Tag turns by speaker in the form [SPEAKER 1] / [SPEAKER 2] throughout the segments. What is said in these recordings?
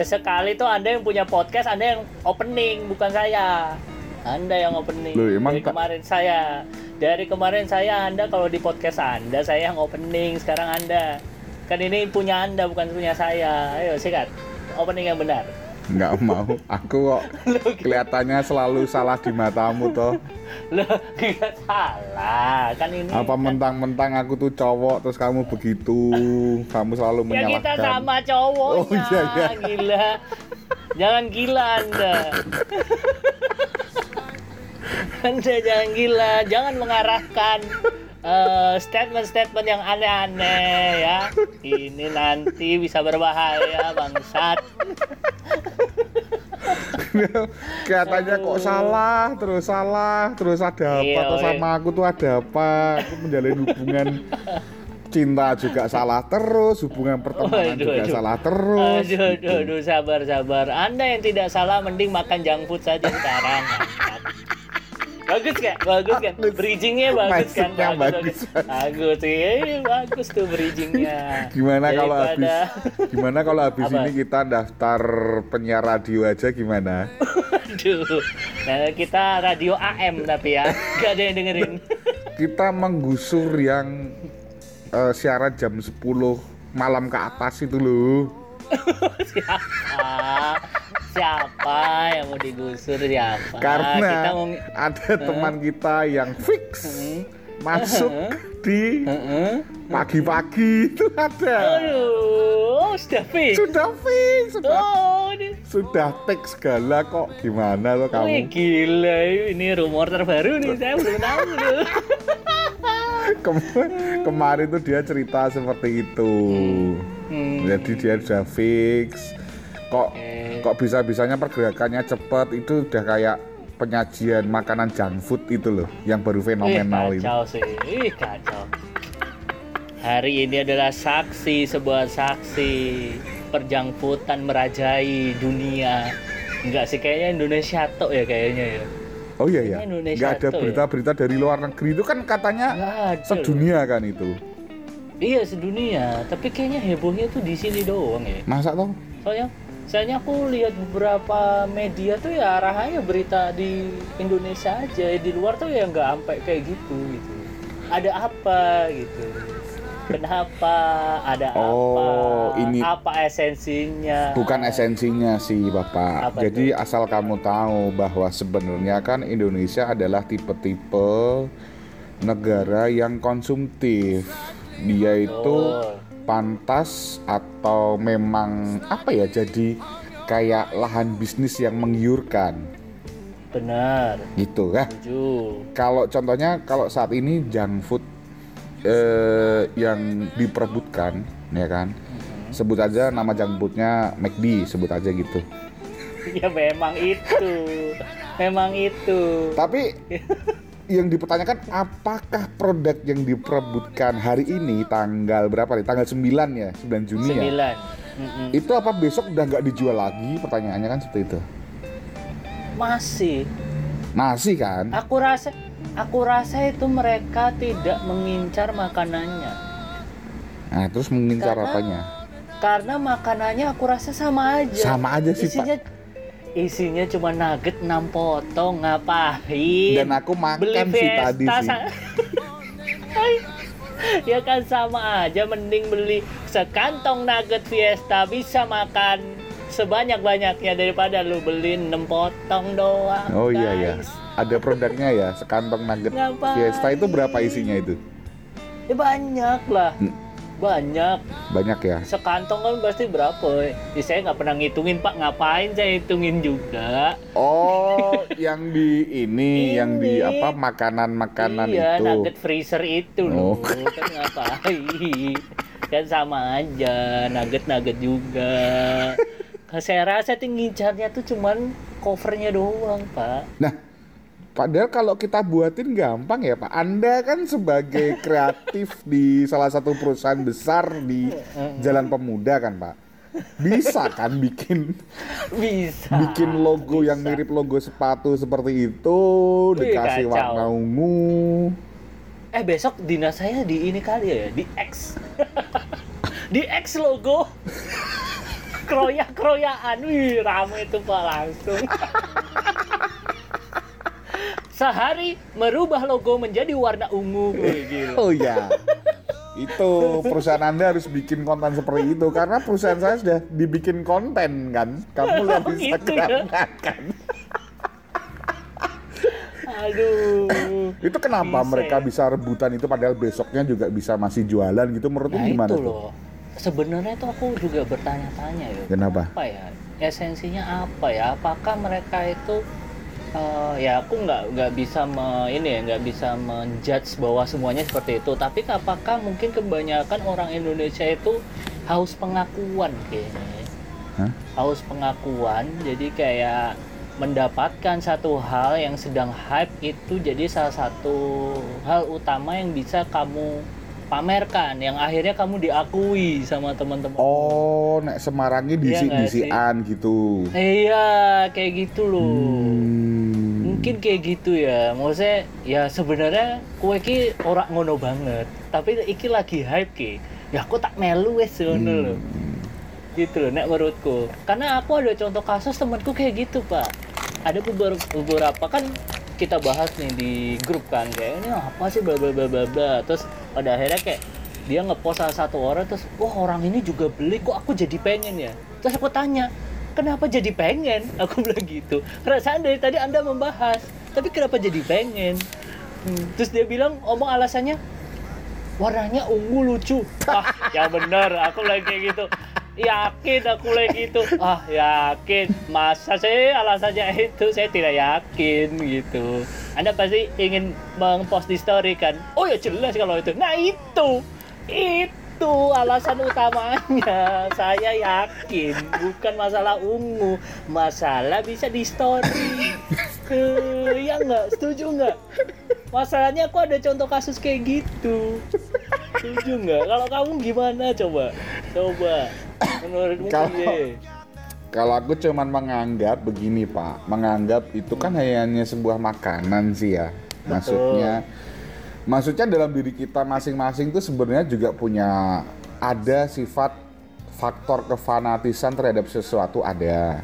[SPEAKER 1] Sesekali tuh Anda yang punya podcast, Anda yang opening, bukan saya. Anda yang opening.
[SPEAKER 2] Loh, emang
[SPEAKER 1] Dari kemarin saya. Dari kemarin saya Anda kalau di podcast Anda saya yang opening, sekarang Anda. Kan ini punya Anda bukan punya saya. Ayo sikat. Opening yang benar.
[SPEAKER 2] Nggak mau. Aku kok kelihatannya selalu salah di matamu toh.
[SPEAKER 1] Enggak salah. Kan ini
[SPEAKER 2] Apa
[SPEAKER 1] kan-
[SPEAKER 2] mentang-mentang aku tuh cowok terus kamu begitu. Kamu selalu
[SPEAKER 1] Ya kita
[SPEAKER 2] menyalahkan.
[SPEAKER 1] sama cowoknya.
[SPEAKER 2] Oh, iya, iya.
[SPEAKER 1] Gila. Jangan gila Anda. anda jangan gila, jangan mengarahkan eh, statement-statement yang aneh-aneh ya. Ini nanti bisa berbahaya bangsat.
[SPEAKER 2] Kelihatannya kok salah, terus salah, terus ada apa tuh
[SPEAKER 1] iya.
[SPEAKER 2] sama aku tuh ada apa? Aku menjalin hubungan cinta juga salah terus, hubungan pertemanan
[SPEAKER 1] Aduh,
[SPEAKER 2] juga
[SPEAKER 1] aduh.
[SPEAKER 2] salah terus.
[SPEAKER 1] Aduh, aduh, aduh, sabar, sabar. Anda yang tidak salah, mending makan junk food saja sekarang. Bagus kan? Bagus kan?
[SPEAKER 2] Bagus.
[SPEAKER 1] Bridgingnya bagus kan?
[SPEAKER 2] Masuknya bagus.
[SPEAKER 1] Bagus, iya, bagus tuh bridgingnya.
[SPEAKER 2] Gimana kalau habis
[SPEAKER 1] Daripada-
[SPEAKER 2] gimana kalau habis
[SPEAKER 1] Apa?
[SPEAKER 2] ini kita daftar penyiar radio aja gimana?
[SPEAKER 1] Aduh, nah, kita radio AM tapi ya, gak ada yang dengerin.
[SPEAKER 2] Kita menggusur yang eh, siaran jam 10 malam ke atas itu loh.
[SPEAKER 1] siapa? Siapa yang mau digusur siapa?
[SPEAKER 2] Karena
[SPEAKER 1] kita mau
[SPEAKER 2] ada teman kita yang fix masuk di pagi-pagi itu ada.
[SPEAKER 1] Aduh, sudah fix.
[SPEAKER 2] Sudah fix, sudah
[SPEAKER 1] Oh, ini
[SPEAKER 2] sudah tag segala kok gimana lo
[SPEAKER 1] Wih,
[SPEAKER 2] kamu?
[SPEAKER 1] gila ini rumor terbaru nih saya belum tahu loh.
[SPEAKER 2] Kem- kemarin tuh dia cerita seperti itu.
[SPEAKER 1] Hmm.
[SPEAKER 2] Jadi dia sudah fix. Kok. Kok bisa-bisanya pergerakannya cepat itu udah kayak penyajian makanan junk food itu loh yang baru fenomenal
[SPEAKER 1] Ih,
[SPEAKER 2] itu.
[SPEAKER 1] kacau sih, Ih, kacau. Hari ini adalah saksi sebuah saksi perjangkutan merajai dunia. Enggak sih kayaknya Indonesia tok ya kayaknya ya.
[SPEAKER 2] Oh iya ya.
[SPEAKER 1] Kayaknya Indonesia
[SPEAKER 2] Nggak ada
[SPEAKER 1] tuh ya.
[SPEAKER 2] berita-berita dari luar negeri itu kan katanya sedunia kan itu.
[SPEAKER 1] Iya sedunia, tapi kayaknya hebohnya tuh di sini doang ya.
[SPEAKER 2] Masa toh?
[SPEAKER 1] Soalnya soalnya aku lihat beberapa media tuh ya arahannya berita di Indonesia aja, di luar tuh ya nggak sampai kayak gitu gitu. Ada apa gitu? Kenapa? Ada
[SPEAKER 2] Oh,
[SPEAKER 1] apa?
[SPEAKER 2] ini-
[SPEAKER 1] apa esensinya?
[SPEAKER 2] Bukan esensinya sih Bapak.
[SPEAKER 1] Apa
[SPEAKER 2] Jadi asal kamu tahu bahwa sebenarnya kan Indonesia adalah tipe-tipe negara yang konsumtif. Dia itu
[SPEAKER 1] Betul.
[SPEAKER 2] Pantas atau memang apa ya jadi kayak lahan bisnis yang menggiurkan
[SPEAKER 1] Benar.
[SPEAKER 2] gitu kan. Kalau contohnya kalau saat ini junk food eh, yang diperebutkan ya kan. Sebut aja nama junk foodnya McD, sebut aja gitu.
[SPEAKER 1] Ya memang itu. Memang itu.
[SPEAKER 2] Tapi yang dipertanyakan apakah produk yang diperebutkan hari ini tanggal berapa nih? Tanggal 9 ya, 9 Juni ya.
[SPEAKER 1] Sembilan. Mm-mm.
[SPEAKER 2] Itu apa besok udah nggak dijual lagi? Pertanyaannya kan seperti itu.
[SPEAKER 1] Masih.
[SPEAKER 2] Masih kan?
[SPEAKER 1] Aku rasa aku rasa itu mereka tidak mengincar makanannya.
[SPEAKER 2] Nah, terus mengincar
[SPEAKER 1] Karena-
[SPEAKER 2] apanya?
[SPEAKER 1] Karena makanannya aku rasa sama aja.
[SPEAKER 2] Sama aja sih,
[SPEAKER 1] isinya, Isinya cuma nugget 6 potong, ngapain?
[SPEAKER 2] Dan aku makan
[SPEAKER 1] Beli
[SPEAKER 2] sih tadi sih.
[SPEAKER 1] ya kan sama aja mending beli sekantong nugget Fiesta bisa makan sebanyak-banyaknya daripada lu beli 6 potong doang.
[SPEAKER 2] Oh iya ya.
[SPEAKER 1] guys.
[SPEAKER 2] Ada produknya ya, sekantong nugget
[SPEAKER 1] Ngapain?
[SPEAKER 2] Fiesta itu berapa isinya itu?
[SPEAKER 1] Ya banyak lah.
[SPEAKER 2] Hmm.
[SPEAKER 1] Banyak.
[SPEAKER 2] Banyak ya.
[SPEAKER 1] Sekantong kan pasti berapa? Ya, saya nggak pernah ngitungin pak. Ngapain saya hitungin juga?
[SPEAKER 2] Oh, yang di ini, yang di
[SPEAKER 1] Ini.
[SPEAKER 2] apa makanan-makanan
[SPEAKER 1] iya,
[SPEAKER 2] itu.
[SPEAKER 1] nugget freezer itu
[SPEAKER 2] Oh.
[SPEAKER 1] loh. Kan ngapain? kan sama aja, nugget-nugget juga. Saya rasa ngincarnya tuh cuman covernya doang, Pak.
[SPEAKER 2] Nah, padahal kalau kita buatin gampang ya Pak. Anda kan sebagai kreatif di salah satu perusahaan besar di Jalan Pemuda kan Pak. Bisa kan bikin
[SPEAKER 1] Bisa.
[SPEAKER 2] bikin logo yang
[SPEAKER 1] bisa.
[SPEAKER 2] mirip logo sepatu seperti itu,
[SPEAKER 1] Wih,
[SPEAKER 2] dikasih
[SPEAKER 1] kacau.
[SPEAKER 2] warna ungu.
[SPEAKER 1] Eh besok dinas saya di ini kali ya, di X. di X logo kroyak-kroyakan wih rame itu pak langsung sehari merubah logo menjadi warna ungu gila.
[SPEAKER 2] Oh ya. Itu perusahaan Anda harus bikin konten seperti itu karena perusahaan saya sudah dibikin konten kan. Kamu lihat
[SPEAKER 1] Oh, gitu
[SPEAKER 2] Instagram
[SPEAKER 1] ya?
[SPEAKER 2] kan.
[SPEAKER 1] aduh
[SPEAKER 2] Itu kenapa
[SPEAKER 1] Bisa
[SPEAKER 2] mereka
[SPEAKER 1] ya?
[SPEAKER 2] bisa rebutan itu padahal besoknya juga bisa masih jualan gitu menurut
[SPEAKER 1] nah
[SPEAKER 2] gimana
[SPEAKER 1] itu
[SPEAKER 2] tuh?
[SPEAKER 1] loh sebenarnya tuh aku juga bertanya-tanya ya
[SPEAKER 2] Kenapa?
[SPEAKER 1] apa ya esensinya apa ya apakah mereka itu eh, ya aku nggak nggak bisa me, ini ya nggak bisa menjudge bahwa semuanya seperti itu tapi apakah mungkin kebanyakan orang Indonesia itu haus pengakuan kayaknya
[SPEAKER 2] Hah?
[SPEAKER 1] haus pengakuan jadi kayak mendapatkan satu hal yang sedang hype itu jadi salah satu hal utama yang bisa kamu pamerkan yang akhirnya kamu diakui sama teman-teman
[SPEAKER 2] Oh, nek Semarangnya
[SPEAKER 1] Iya
[SPEAKER 2] disi
[SPEAKER 1] nggak
[SPEAKER 2] disian gitu.
[SPEAKER 1] iya kayak gitu loh
[SPEAKER 2] Hmm.
[SPEAKER 1] Mungkin kayak gitu ya. Maksudnya ya sebenarnya kue ki ora ngono banget. Tapi iki lagi hype ki. Ya aku tak melu wes ngono loh gitu loh nek menurutku. Karena aku ada contoh kasus temanku kayak gitu pak. Ada beberapa, beberapa kan kita bahas nih di grup kan kayak ini apa sih? Bla bla bla bla bla. Terus pada akhirnya kayak dia ngepost salah satu orang terus wah orang ini juga beli kok aku jadi pengen ya? Terus aku tanya kenapa jadi pengen? Aku bilang gitu. Perasaan dari tadi anda membahas tapi kenapa jadi pengen? Hmm, terus dia bilang omong alasannya warnanya ungu lucu. Ah ya bener aku lagi kayak gitu. Yakin aku lagi gitu. Ah yakin. Masa sih alasannya itu? Saya tidak yakin gitu. Anda pasti ingin mengpost di story kan? Oh ya jelas kalau itu. Nah itu. Itu alasan utamanya. Saya yakin bukan masalah ungu. Masalah bisa di story. Eh, ya nggak? Setuju nggak? Masalahnya aku ada contoh kasus kayak gitu. Setuju nggak? Kalau kamu gimana? Coba. Coba. Menurutmu
[SPEAKER 2] Kalau-? Kalau aku cuman menganggap begini Pak, menganggap itu kan hanya sebuah makanan sih ya. Maksudnya, maksudnya dalam diri kita masing-masing itu sebenarnya juga punya ada sifat faktor kefanatisan terhadap sesuatu ada.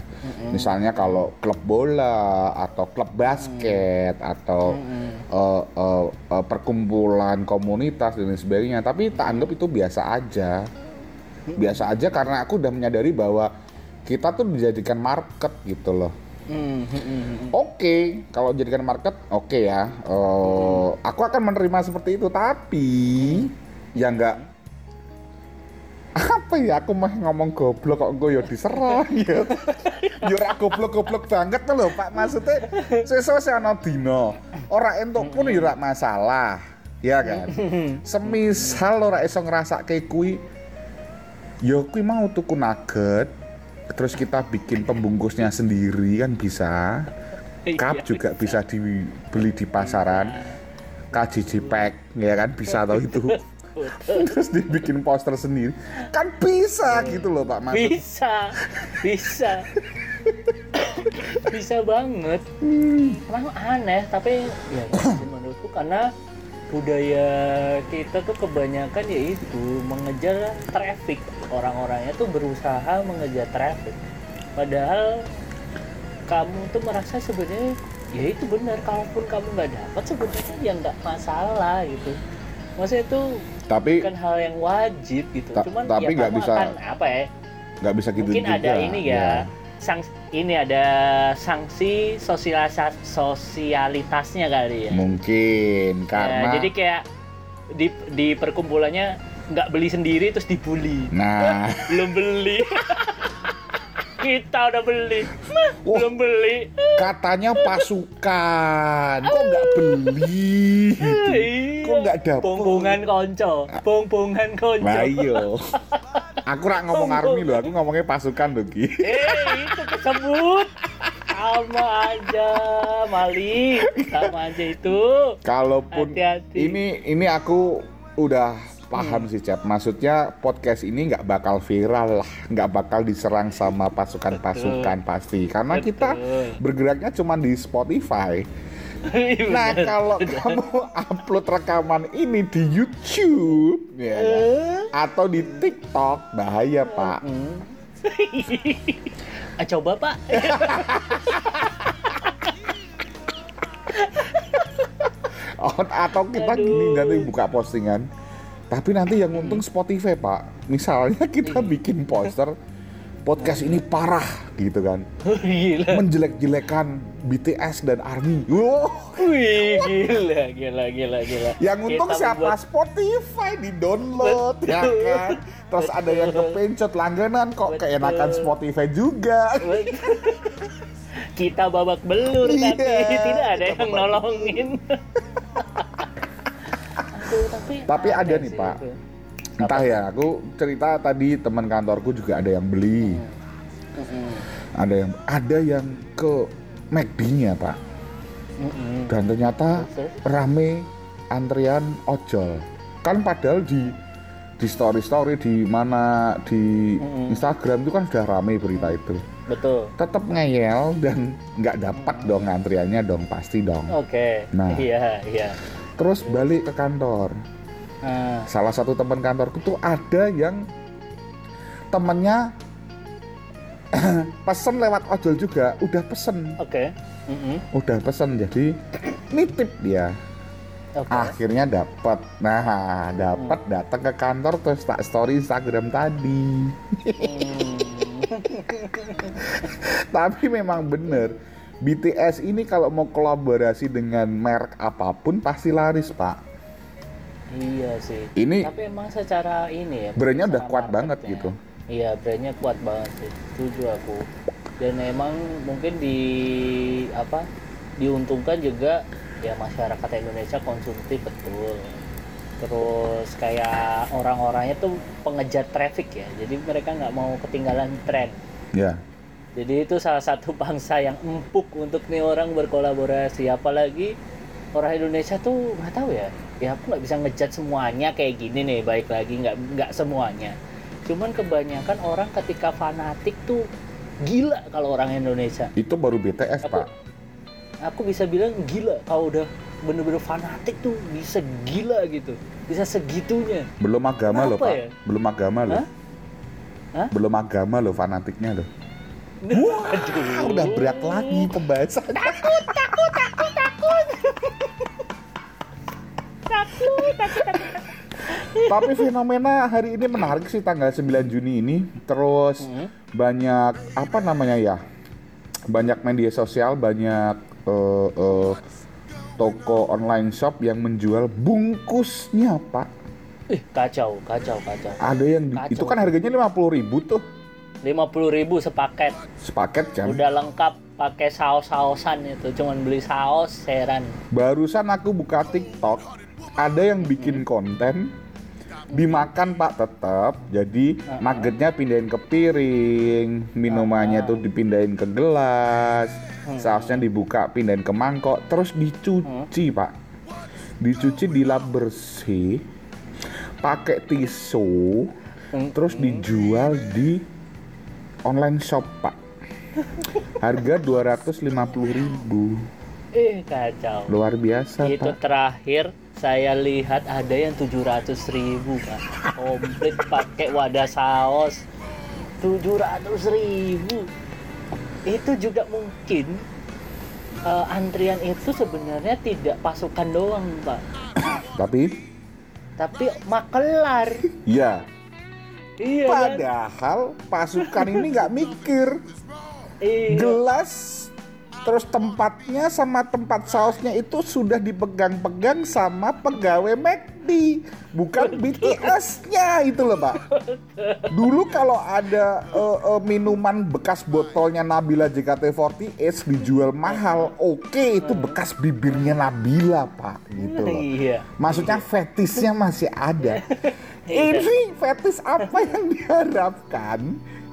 [SPEAKER 2] Misalnya kalau klub bola atau klub basket atau eh, eh, eh, perkumpulan komunitas dan sebagainya. Tapi tak anggap itu biasa aja biasa aja karena aku udah menyadari bahwa kita tuh dijadikan market gitu loh.
[SPEAKER 1] Hmm, hmm, hmm, hmm.
[SPEAKER 2] Oke, kalau jadikan market, oke ya. Eh, Aku akan menerima seperti itu, tapi ya nggak apa ya aku mah ngomong goblok kok gue ya diserang ya ya ora goblok-goblok banget tuh loh Pak maksudnya sesuk sing ana dina ora entuk pun ya ora masalah ya kan semisal ora iso ngrasake kuwi ya kuwi mau tuku nugget terus kita bikin pembungkusnya sendiri kan bisa. Cup
[SPEAKER 1] Iya,
[SPEAKER 2] juga bisa dibeli di pasaran. KJJ pack ya kan? Bisa tau itu. Terus dibikin poster sendiri. Kan bisa gitu loh Pak Maksud
[SPEAKER 1] bisa. Bisa. Bisa banget. Emang aneh tapi ya sih menurutku karena budaya kita tuh kebanyakan yaitu mengejar traffic orang-orangnya tuh berusaha mengejar traffic. Padahal kamu tuh merasa sebenarnya ya itu benar kalaupun kamu nggak dapat sebenarnya ya nggak masalah gitu. Maksudnya itu
[SPEAKER 2] tapi
[SPEAKER 1] bukan hal yang wajib gitu
[SPEAKER 2] Ta-
[SPEAKER 1] cuman
[SPEAKER 2] tapi
[SPEAKER 1] ya
[SPEAKER 2] nggak
[SPEAKER 1] kamu
[SPEAKER 2] bisa
[SPEAKER 1] akan apa ya?
[SPEAKER 2] nggak bisa gitu
[SPEAKER 1] mungkin
[SPEAKER 2] juga.
[SPEAKER 1] ada ini ya, sang ini ada sanksi sosialisa sosialitasnya kali ya.
[SPEAKER 2] mungkin
[SPEAKER 1] Ya,
[SPEAKER 2] karena
[SPEAKER 1] jadi kayak di di perkumpulannya nggak beli sendiri terus dibully.
[SPEAKER 2] nah
[SPEAKER 1] Belum beli. Kita udah beli.
[SPEAKER 2] Wah.
[SPEAKER 1] Belum beli.
[SPEAKER 2] katanya pasukan kok nggak beli gitu
[SPEAKER 1] Iya.
[SPEAKER 2] kok nggak dapet
[SPEAKER 1] Pongpongan konco. Pongpongan konco.
[SPEAKER 2] Nah, iya. aku rak ngomong army loh, aku ngomongnya pasukan loh Ki.
[SPEAKER 1] Eh, itu kesebut. Sama aja, Mali. Sama aja itu.
[SPEAKER 2] Kalaupun
[SPEAKER 1] Hati-hati.
[SPEAKER 2] ini ini aku udah paham sih Cap. Maksudnya podcast ini nggak bakal viral lah, nggak bakal diserang sama pasukan-pasukan pasti. Karena kita
[SPEAKER 1] Betul.
[SPEAKER 2] bergeraknya cuma di Spotify. Nah, kalau kamu upload rekaman ini di YouTube ya kan?
[SPEAKER 1] Eh.
[SPEAKER 2] atau di TikTok, bahaya, Pak.
[SPEAKER 1] Hmm. ah, coba pak
[SPEAKER 2] Oh, atau kita
[SPEAKER 1] Aduh.
[SPEAKER 2] gini nanti buka postingan. Tapi nanti yang untung Spotify, Pak. Misalnya kita bikin poster podcast ini parah gitu kan.
[SPEAKER 1] gila
[SPEAKER 2] Menjelek-jelekan BTS dan ARMY. Wow.
[SPEAKER 1] Wih, gila gila gila gila
[SPEAKER 2] Yang untung
[SPEAKER 1] Kita
[SPEAKER 2] siapa?
[SPEAKER 1] membuat-
[SPEAKER 2] Spotify di-download ya
[SPEAKER 1] Betul.
[SPEAKER 2] kan. Terus ada yang kepencet langganan kok
[SPEAKER 1] Betul.
[SPEAKER 2] keenakan Spotify juga.
[SPEAKER 1] kita babak belur
[SPEAKER 2] Iya,
[SPEAKER 1] tapi tidak ada yang
[SPEAKER 2] babak
[SPEAKER 1] nolongin Aduh, tapi
[SPEAKER 2] Tapi ada nih,
[SPEAKER 1] sih
[SPEAKER 2] Pak.
[SPEAKER 1] itu.
[SPEAKER 2] Entah ya, aku cerita tadi teman kantorku juga ada yang beli.
[SPEAKER 1] Mm-mm.
[SPEAKER 2] Ada yang ada yang ke McD-nya, Pak.
[SPEAKER 1] Mm-mm.
[SPEAKER 2] Dan ternyata
[SPEAKER 1] Terus?
[SPEAKER 2] rame antrian ojol. Kan padahal di di story-story di mana di
[SPEAKER 1] Mm-mm.
[SPEAKER 2] Instagram itu kan sudah rame berita itu.
[SPEAKER 1] betul
[SPEAKER 2] Tetap ngeyel dan nggak dapat dong antriannya dong pasti dong.
[SPEAKER 1] oke
[SPEAKER 2] Nah.
[SPEAKER 1] iya iya
[SPEAKER 2] Terus balik ke kantor.
[SPEAKER 1] Ah,
[SPEAKER 2] Salah satu teman kantorku tuh ada yang temennya pesen lewat ojol juga, udah pesen,
[SPEAKER 1] oke Mm-mm.
[SPEAKER 2] udah pesen jadi nitip dia.
[SPEAKER 1] oke
[SPEAKER 2] Akhirnya dapat. Nah, dapat datang ke kantor terus tak story Instagram tadi.
[SPEAKER 1] Hmm.
[SPEAKER 2] Tapi memang bener BTS ini kalau mau kolaborasi dengan merek apa pun pasti laris, Pak.
[SPEAKER 1] iya sih
[SPEAKER 2] Ini
[SPEAKER 1] tapi emang secara ini ya
[SPEAKER 2] brandnya udah kuat banget
[SPEAKER 1] marketnya.
[SPEAKER 2] gitu.
[SPEAKER 1] iya brandnya kuat banget sih setuju aku dan emang mungkin di apa diuntungkan juga ya masyarakat Indonesia konsumtif betul terus kayak orang-orangnya tuh pengejar traffic ya jadi mereka nggak mau ketinggalan tren
[SPEAKER 2] Ya.
[SPEAKER 1] Jadi itu salah satu bangsa yang empuk untuk nih orang berkolaborasi apalagi orang Indonesia tuh nggak tahu ya ya aku nggak bisa ngejat semuanya kayak gini nih baik lagi nggak nggak semuanya cuman kebanyakan orang ketika fanatik tuh gila kalau orang Indonesia
[SPEAKER 2] Itu baru BTS,
[SPEAKER 1] Aku-
[SPEAKER 2] Pak.
[SPEAKER 1] aku bisa bilang gila kalau udah bener-bener fanatik tuh bisa gila gitu bisa segitunya
[SPEAKER 2] Belum agama loh,
[SPEAKER 1] Kenapa
[SPEAKER 2] Pak.
[SPEAKER 1] ya?
[SPEAKER 2] Belum agama loh.
[SPEAKER 1] Hah? Hah?
[SPEAKER 2] Belum agama loh fanatiknya loh.
[SPEAKER 1] Aduh.
[SPEAKER 2] Ah, udah berat lagi pembahasan. Tapi fenomena hari ini menarik sih tanggal 9 Juni ini. Terus
[SPEAKER 1] Hmm.
[SPEAKER 2] banyak apa namanya ya? Banyak media sosial, banyak eh, eh, toko online shop yang menjual bungkusnya, Pak.
[SPEAKER 1] Ih, kacau kacau kacau
[SPEAKER 2] Ada yang
[SPEAKER 1] Kacau.
[SPEAKER 2] itu kan harganya 50.000 tuh.
[SPEAKER 1] 50.000 sepaket
[SPEAKER 2] Sepaket kan.
[SPEAKER 1] udah lengkap pakai saus-sausan itu cuman beli saus heran
[SPEAKER 2] Barusan aku buka TikTok, ada yang bikin konten dimakan Pak tetap. Jadi
[SPEAKER 1] Uh-uh.
[SPEAKER 2] nuggetnya pindahin ke piring, minumannya
[SPEAKER 1] Uh-uh.
[SPEAKER 2] tuh dipindahin ke gelas,
[SPEAKER 1] Hmm.
[SPEAKER 2] sausnya dibuka pindahin ke mangkok, terus dicuci Pak. Dicuci dilap bersih, pakai tisu,
[SPEAKER 1] Hmm.
[SPEAKER 2] terus dijual di online shop Pak. Harga 250.000
[SPEAKER 1] eh kacau.
[SPEAKER 2] Luar biasa
[SPEAKER 1] itu
[SPEAKER 2] Pak.
[SPEAKER 1] terakhir saya lihat ada yang 700.000 ribu pak. Komplit pakai wadah saus 700.000 itu juga mungkin eh, antrian itu sebenarnya tidak pasukan doang pak.
[SPEAKER 2] Tapi?
[SPEAKER 1] Tapi makelar.
[SPEAKER 2] Ya
[SPEAKER 1] iya kan?
[SPEAKER 2] padahal pasukan ini nggak mikir.
[SPEAKER 1] Iya.
[SPEAKER 2] gelas terus tempatnya sama tempat sausnya itu sudah dipegang-pegang sama pegawai McD bukan BTS-nya itu loh pak. Dulu kalau ada eh, eh, minuman bekas botolnya Nabila JKT48 dijual mahal. Oke itu bekas bibirnya Nabila pak gitu loh.
[SPEAKER 1] Iya.
[SPEAKER 2] Maksudnya fetisnya masih ada. Ini fetis apa yang diharapkan?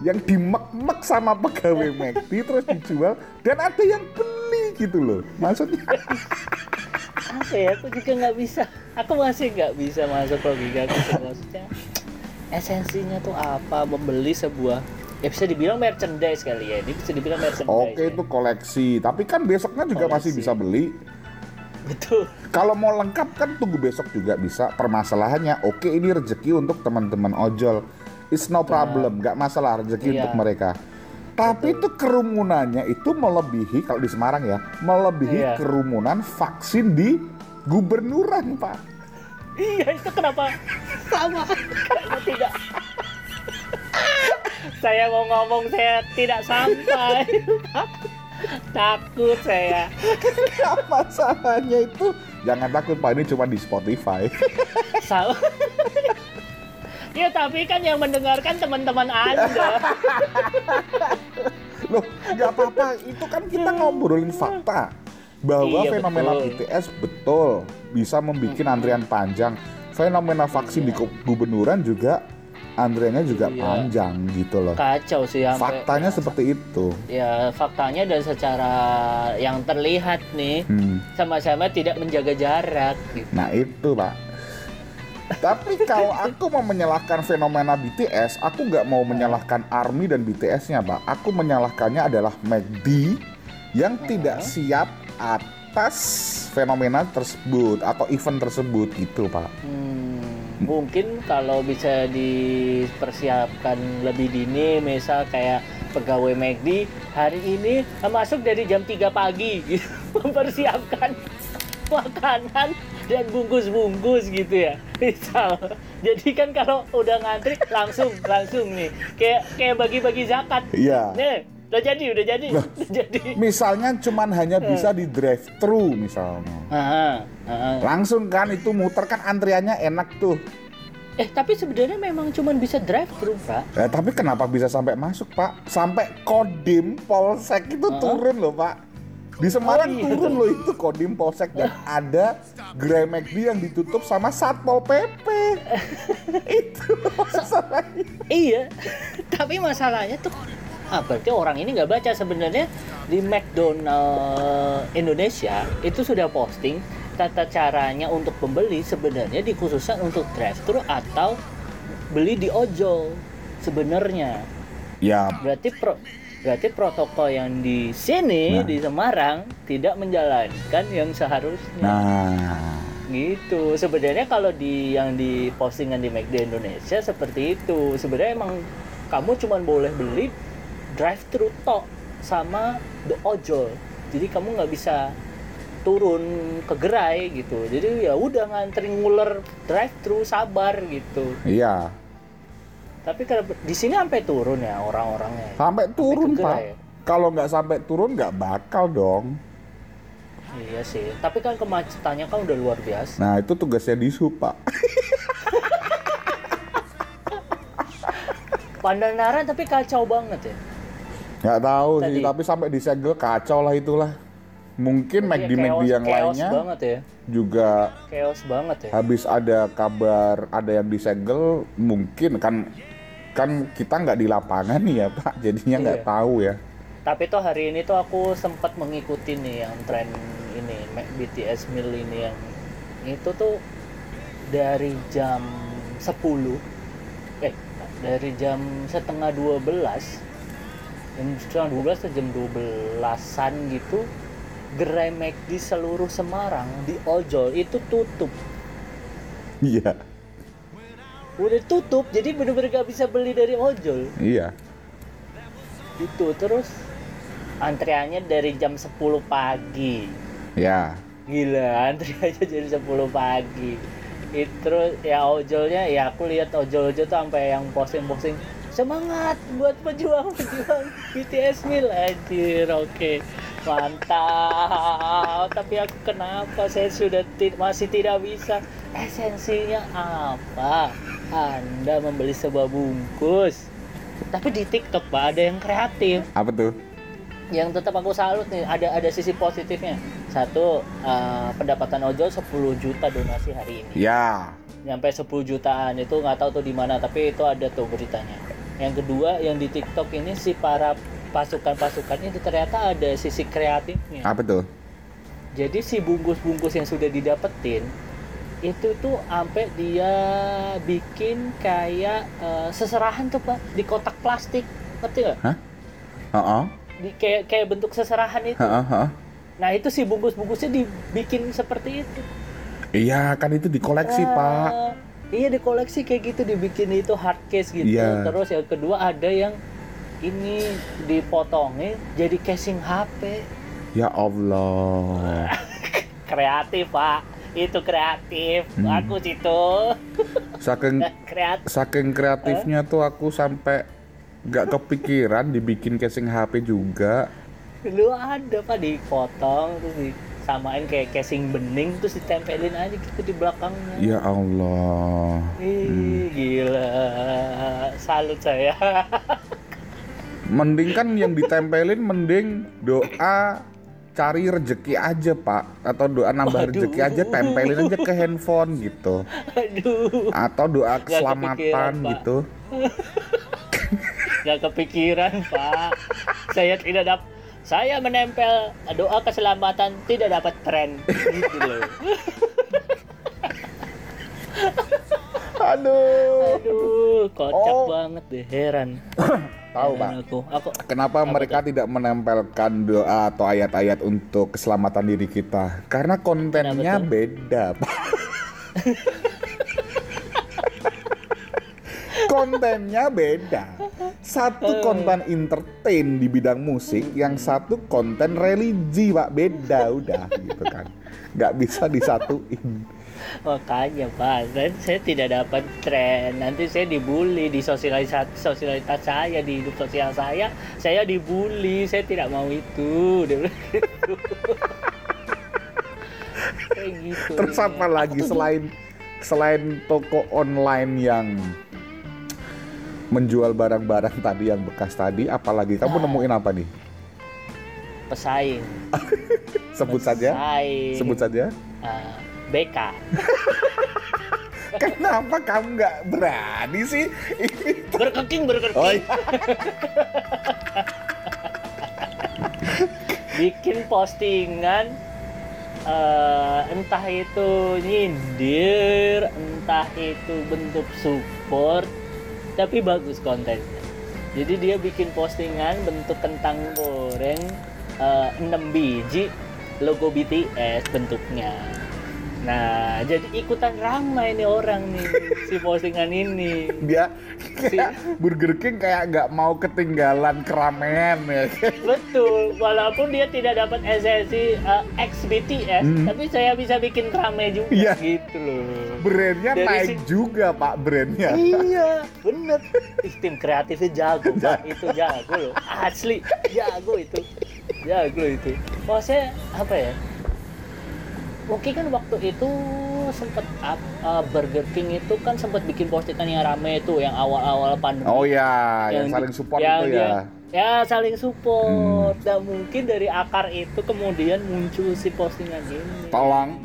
[SPEAKER 2] Yang dimek-mek sama pegawai McD terus dijual dan ada yang beli gitu loh. Maksudnya
[SPEAKER 1] apa ya aku juga nggak bisa aku masih nggak bisa masuk logika aku maksudnya esensinya tuh apa membeli sebuah ya bisa dibilang merchandise kali ya ini bisa dibilang merchandise
[SPEAKER 2] oke
[SPEAKER 1] ya.
[SPEAKER 2] itu koleksi, tapi kan besoknya juga masih
[SPEAKER 1] Koleksi.
[SPEAKER 2] bisa beli.
[SPEAKER 1] Betul
[SPEAKER 2] Kalau mau lengkap kan tunggu besok juga bisa. Permasalahannya, oke ini rezeki untuk teman-teman ojol. It's no problem, nggak masalah rezeki
[SPEAKER 1] Iya.
[SPEAKER 2] untuk mereka. Tapi itu kerumunannya itu melebihi kalau di Semarang ya, melebihi
[SPEAKER 1] Iya.
[SPEAKER 2] kerumunan vaksin di gubernuran, Pak.
[SPEAKER 1] iya itu kenapa sama kenapa tidak saya mau ngomong saya tidak sampai takut saya
[SPEAKER 2] Apa salahnya itu? Jangan takut Pak, ini cuma di Spotify.
[SPEAKER 1] Salah. ya tapi kan yang mendengarkan teman-teman Anda.
[SPEAKER 2] Loh, nggak apa-apa. Itu kan kita ngobrolin fakta bahwa
[SPEAKER 1] Iya,
[SPEAKER 2] fenomena
[SPEAKER 1] betul.
[SPEAKER 2] BTS betul bisa membuat antrian panjang. Fenomena vaksin di
[SPEAKER 1] Iya.
[SPEAKER 2] gubernuran juga antriannya juga
[SPEAKER 1] Iya.
[SPEAKER 2] panjang gitu loh.
[SPEAKER 1] Kacau sih sampai
[SPEAKER 2] Faktanya seperti itu.
[SPEAKER 1] ya faktanya dan secara yang terlihat nih
[SPEAKER 2] Hmm.
[SPEAKER 1] sama-sama tidak menjaga jarak gitu.
[SPEAKER 2] Nah itu pak. Tapi kalau aku mau menyalahkan fenomena BTS, aku nggak mau menyalahkan ARMY dan BTS-nya pak. Aku menyalahkannya adalah McD yang tidak siap atas fenomena tersebut atau event tersebut gitu pak.
[SPEAKER 1] Hmm, mungkin kalau bisa dipersiapkan lebih dini, misal kayak pegawai McD hari ini masuk dari jam 3 pagi gitu, mempersiapkan makanan dan bungkus-bungkus gitu ya. Misal. Jadi kan kalau udah ngantri langsung langsung nih kayak kayak bagi-bagi zakat.
[SPEAKER 2] Iya.
[SPEAKER 1] Nih, udah jadi, udah jadi, udah jadi.
[SPEAKER 2] Misalnya cuman hanya bisa di drive thru misalnya.
[SPEAKER 1] Aha, aha.
[SPEAKER 2] Langsung kan itu muter kan antriannya enak tuh.
[SPEAKER 1] Eh tapi sebenarnya memang cuman bisa drive thru pak.
[SPEAKER 2] Ya, tapi kenapa bisa sampai masuk, Pak? Sampai Kodim Polsek itu
[SPEAKER 1] Hah?
[SPEAKER 2] turun loh, Pak. Di Semarang
[SPEAKER 1] Oh, iya.
[SPEAKER 2] turun loh itu Kodim Polsek dan ada Gerai McD yang ditutup sama Satpol PP. itu masalahnya.
[SPEAKER 1] Iya, tapi masalahnya tuh ah, berarti orang ini nggak baca sebenarnya di McDonald Indonesia itu sudah posting tata caranya untuk pembeli sebenarnya dikhususkan untuk drive thru atau beli di ojol sebenarnya.
[SPEAKER 2] Ya,
[SPEAKER 1] Berarti pro, berarti protokol yang di sini
[SPEAKER 2] Nah.
[SPEAKER 1] di Semarang tidak menjalankan yang seharusnya.
[SPEAKER 2] nah.
[SPEAKER 1] gitu sebenarnya kalau di yang di postingan di McD Indonesia seperti itu sebenarnya emang kamu cuma boleh beli drive thru tok sama the ojol jadi kamu nggak bisa turun ke gerai gitu jadi ya udah ngantri nguler drive thru sabar gitu
[SPEAKER 2] Iya.
[SPEAKER 1] tapi di sini sampai turun ya orang-orangnya
[SPEAKER 2] Sampai turun,
[SPEAKER 1] ke
[SPEAKER 2] Pak.
[SPEAKER 1] gerai.
[SPEAKER 2] Kalau nggak sampai turun nggak bakal dong.
[SPEAKER 1] iya sih tapi kan kemacetannya kan udah luar biasa
[SPEAKER 2] Nah, itu tugasnya di Pak.
[SPEAKER 1] Pandanaran tapi kacau banget ya
[SPEAKER 2] Nggak tahu sih,
[SPEAKER 1] Tadi.
[SPEAKER 2] tapi sampai disegel kacau lah itulah. Mungkin
[SPEAKER 1] Iya,
[SPEAKER 2] McD-McD
[SPEAKER 1] chaos-
[SPEAKER 2] yang lainnya
[SPEAKER 1] banget ya
[SPEAKER 2] juga
[SPEAKER 1] chaos banget ya
[SPEAKER 2] habis ada kabar ada yang disegel mungkin kan kan kita nggak di lapangan nih ya pak jadinya nggak
[SPEAKER 1] Iya.
[SPEAKER 2] tahu ya
[SPEAKER 1] Tapi tuh hari ini tuh aku sempat mengikuti nih yang tren ini Mac- BTS Mill ini yang itu tuh dari jam 10 eh dari jam setengah 12 jam setengah 12 atau jam 12-an gitu gerai di seluruh Semarang di ojol itu tutup.
[SPEAKER 2] Iya.
[SPEAKER 1] Udah tutup jadi bener-bener gak bisa beli dari ojol.
[SPEAKER 2] Iya.
[SPEAKER 1] Itu terus antriannya dari jam 10 pagi.
[SPEAKER 2] Ya
[SPEAKER 1] gila antri aja jam 10 pagi itu ya ojolnya ya aku lihat ojol-ojol tuh sampai yang posting-posting semangat buat pejuang pejuang BTS Mil. Anjir oke. Mantap. Tapi aku kenapa? Saya sudah ti- masih tidak bisa. Esensinya apa? Anda membeli sebuah bungkus. Tapi di TikTok pak ada yang kreatif.
[SPEAKER 2] Apa tuh?
[SPEAKER 1] Yang tetap aku salut nih ada ada sisi positifnya. Satu eh, pendapatan ojol 10 juta donasi hari ini.
[SPEAKER 2] Ya.
[SPEAKER 1] Nyampe 10 jutaan itu nggak tahu tuh di mana tapi itu ada tuh beritanya yang kedua yang di TikTok ini si para pasukan-pasukannya itu ternyata ada sisi kreatifnya.
[SPEAKER 2] Apa tuh
[SPEAKER 1] jadi si bungkus-bungkus yang sudah didapetin itu tuh sampai dia bikin kayak eh, seserahan tuh pak di kotak plastik. Ngerti nggak?
[SPEAKER 2] Heeh.
[SPEAKER 1] di kayak kayak bentuk seserahan itu.
[SPEAKER 2] Heeh, heeh.
[SPEAKER 1] nah itu sih bungkus-bungkusnya dibikin seperti itu.
[SPEAKER 2] Iya, kan itu dikoleksi,
[SPEAKER 1] Ah,
[SPEAKER 2] Pak.
[SPEAKER 1] Iya dikoleksi kayak gitu dibikin itu hard case gitu.
[SPEAKER 2] Iya.
[SPEAKER 1] Terus yang kedua ada yang ini dipotongin jadi casing HP.
[SPEAKER 2] Ya Allah.
[SPEAKER 1] Kreatif pak, itu kreatif.
[SPEAKER 2] Hmm.
[SPEAKER 1] Aku situ
[SPEAKER 2] Saking
[SPEAKER 1] kreatif.
[SPEAKER 2] saking kreatifnya tuh aku sampai nggak kepikiran dibikin casing HP juga.
[SPEAKER 1] Lu ada pak dipotong terus disamain kayak casing bening terus ditempelin aja gitu di belakangnya.
[SPEAKER 2] Ya Allah.
[SPEAKER 1] Ih, gila. Salut saya.
[SPEAKER 2] Mending kan yang ditempelin mending doa cari rezeki aja pak atau doa nambah
[SPEAKER 1] Waduh.
[SPEAKER 2] rezeki aja tempelin aja ke handphone gitu
[SPEAKER 1] Aduh.
[SPEAKER 2] atau doa keselamatan
[SPEAKER 1] Pak.
[SPEAKER 2] gitu
[SPEAKER 1] Gak kepikiran pak Saya tidak dapat Saya menempel doa keselamatan tidak dapat tren. Gitu loh
[SPEAKER 2] aduh.
[SPEAKER 1] Aduh kocak
[SPEAKER 2] Oh.
[SPEAKER 1] banget deh heran.
[SPEAKER 2] Tahu pak.
[SPEAKER 1] aku. Aku
[SPEAKER 2] Kenapa mereka tidak menempelkan doa atau ayat-ayat untuk keselamatan diri kita? Karena kontennya beda, Pak. kontennya beda. Satu konten entertain di bidang musik, yang satu konten religi, Pak. Beda udah gitu kan. Nggak bisa disatuin.
[SPEAKER 1] Makanya pak Dan saya tidak dapat tren Nanti saya dibully di sosialisasi sosialitas saya Di hidup sosial saya Saya dibully Saya tidak mau itu Dia bilang gitu. Kayak gitu
[SPEAKER 2] Terus apa lagi selain selain toko online yang menjual barang-barang tadi yang bekas tadi, apalagi kamu
[SPEAKER 1] Ah.
[SPEAKER 2] nemuin apa nih?
[SPEAKER 1] pesaing
[SPEAKER 2] Sebut saja.
[SPEAKER 1] Pesaing.
[SPEAKER 2] Sebut saja.
[SPEAKER 1] Ah, BK
[SPEAKER 2] Kenapa kamu nggak berani sih? Ini
[SPEAKER 1] berkeking berkeking
[SPEAKER 2] Oh iya.
[SPEAKER 1] bikin postingan eh, entah itu nyindir entah itu bentuk support tapi bagus kontennya. Jadi dia bikin postingan bentuk kentang goreng eh, 6 biji logo BTS bentuknya nah jadi ikutan ramai nih orang nih si postingan ini
[SPEAKER 2] Dia kayak Burger King kayak nggak mau ketinggalan keramaian ya.
[SPEAKER 1] Betul, walaupun dia tidak dapat esensi uh, ex BTS,
[SPEAKER 2] Hmm.
[SPEAKER 1] tapi saya bisa bikin rame juga
[SPEAKER 2] Iya.
[SPEAKER 1] gitu loh.
[SPEAKER 2] Brandnya
[SPEAKER 1] Dari
[SPEAKER 2] naik
[SPEAKER 1] si-
[SPEAKER 2] juga pak brandnya.
[SPEAKER 1] iya, bener. Ih, tim kreatifnya jago, Pak. Itu jago loh. Asli, jago itu. Jago itu. Maksudnya apa ya? Mungkin kan waktu itu sempat uh, Burger King itu kan sempat bikin postingan yang rame itu yang awal-awal pandemi.
[SPEAKER 2] Oh ya, yang,
[SPEAKER 1] di-
[SPEAKER 2] saling support
[SPEAKER 1] yang
[SPEAKER 2] itu
[SPEAKER 1] dia-
[SPEAKER 2] ya.
[SPEAKER 1] ya saling support
[SPEAKER 2] Hmm.
[SPEAKER 1] dan mungkin dari akar itu kemudian muncul si postingan ini
[SPEAKER 2] Tolong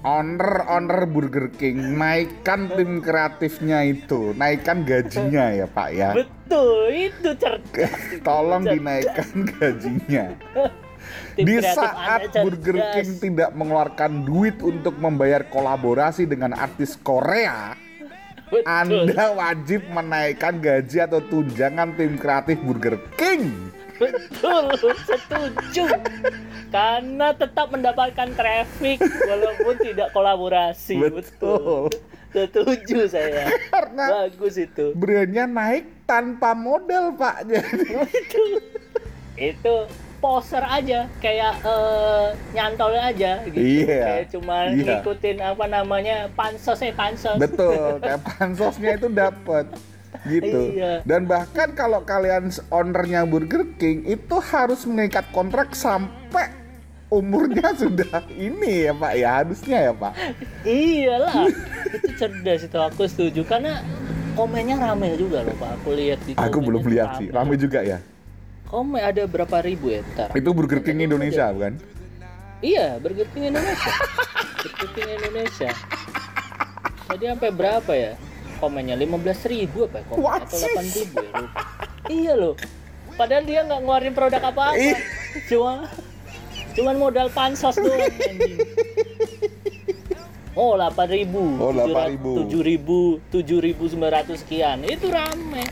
[SPEAKER 2] owner owner Burger King naikkan tim kreatifnya itu, naikkan gajinya ya pak ya.
[SPEAKER 1] betul itu cerdas
[SPEAKER 2] Tolong
[SPEAKER 1] Cerdas.
[SPEAKER 2] dinaikkan gajinya.
[SPEAKER 1] Tim
[SPEAKER 2] Di saat
[SPEAKER 1] Anda
[SPEAKER 2] Burger
[SPEAKER 1] cerdas.
[SPEAKER 2] King tidak mengeluarkan duit untuk membayar kolaborasi dengan artis Korea,
[SPEAKER 1] betul
[SPEAKER 2] Anda wajib menaikkan gaji atau tunjangan tim kreatif Burger King.
[SPEAKER 1] betul setuju karena tetap mendapatkan traffic walaupun tidak kolaborasi
[SPEAKER 2] Betul.
[SPEAKER 1] setuju saya
[SPEAKER 2] Karena
[SPEAKER 1] bagus itu
[SPEAKER 2] brandnya naik tanpa model, Pak. Jadi
[SPEAKER 1] itu itu poser aja kayak eh, nyantol aja gitu
[SPEAKER 2] Iya.
[SPEAKER 1] kayak cuma
[SPEAKER 2] Iya.
[SPEAKER 1] ngikutin apa namanya pansos eh pansos
[SPEAKER 2] betul, kayak pansosnya itu dapat gitu.
[SPEAKER 1] Iya.
[SPEAKER 2] Dan bahkan kalau kalian ownernya Burger King itu harus mengikat kontrak sampai umurnya sudah ini ya Pak ya harusnya ya Pak.
[SPEAKER 1] iyalah itu cerdas itu aku setuju karena komennya rame juga loh pak aku lihat di
[SPEAKER 2] Aku belum lihat sih, rame juga ya.
[SPEAKER 1] Komen ada berapa ribu ya ntar
[SPEAKER 2] Itu Burger King Indonesia bukan?
[SPEAKER 1] iya Burger King Indonesia Burger King Indonesia tadi sampai berapa ya komennya 15.000 ribu apa ya komen
[SPEAKER 2] What
[SPEAKER 1] atau? 8 ribu ya iya loh padahal dia nggak ngeluarin produk apa-apa
[SPEAKER 2] Ih.
[SPEAKER 1] cuma cuman modal pansos doang anjing Oh, 8000.
[SPEAKER 2] Oh, 8.000.
[SPEAKER 1] 7000, 7900 sekian. Itu rame.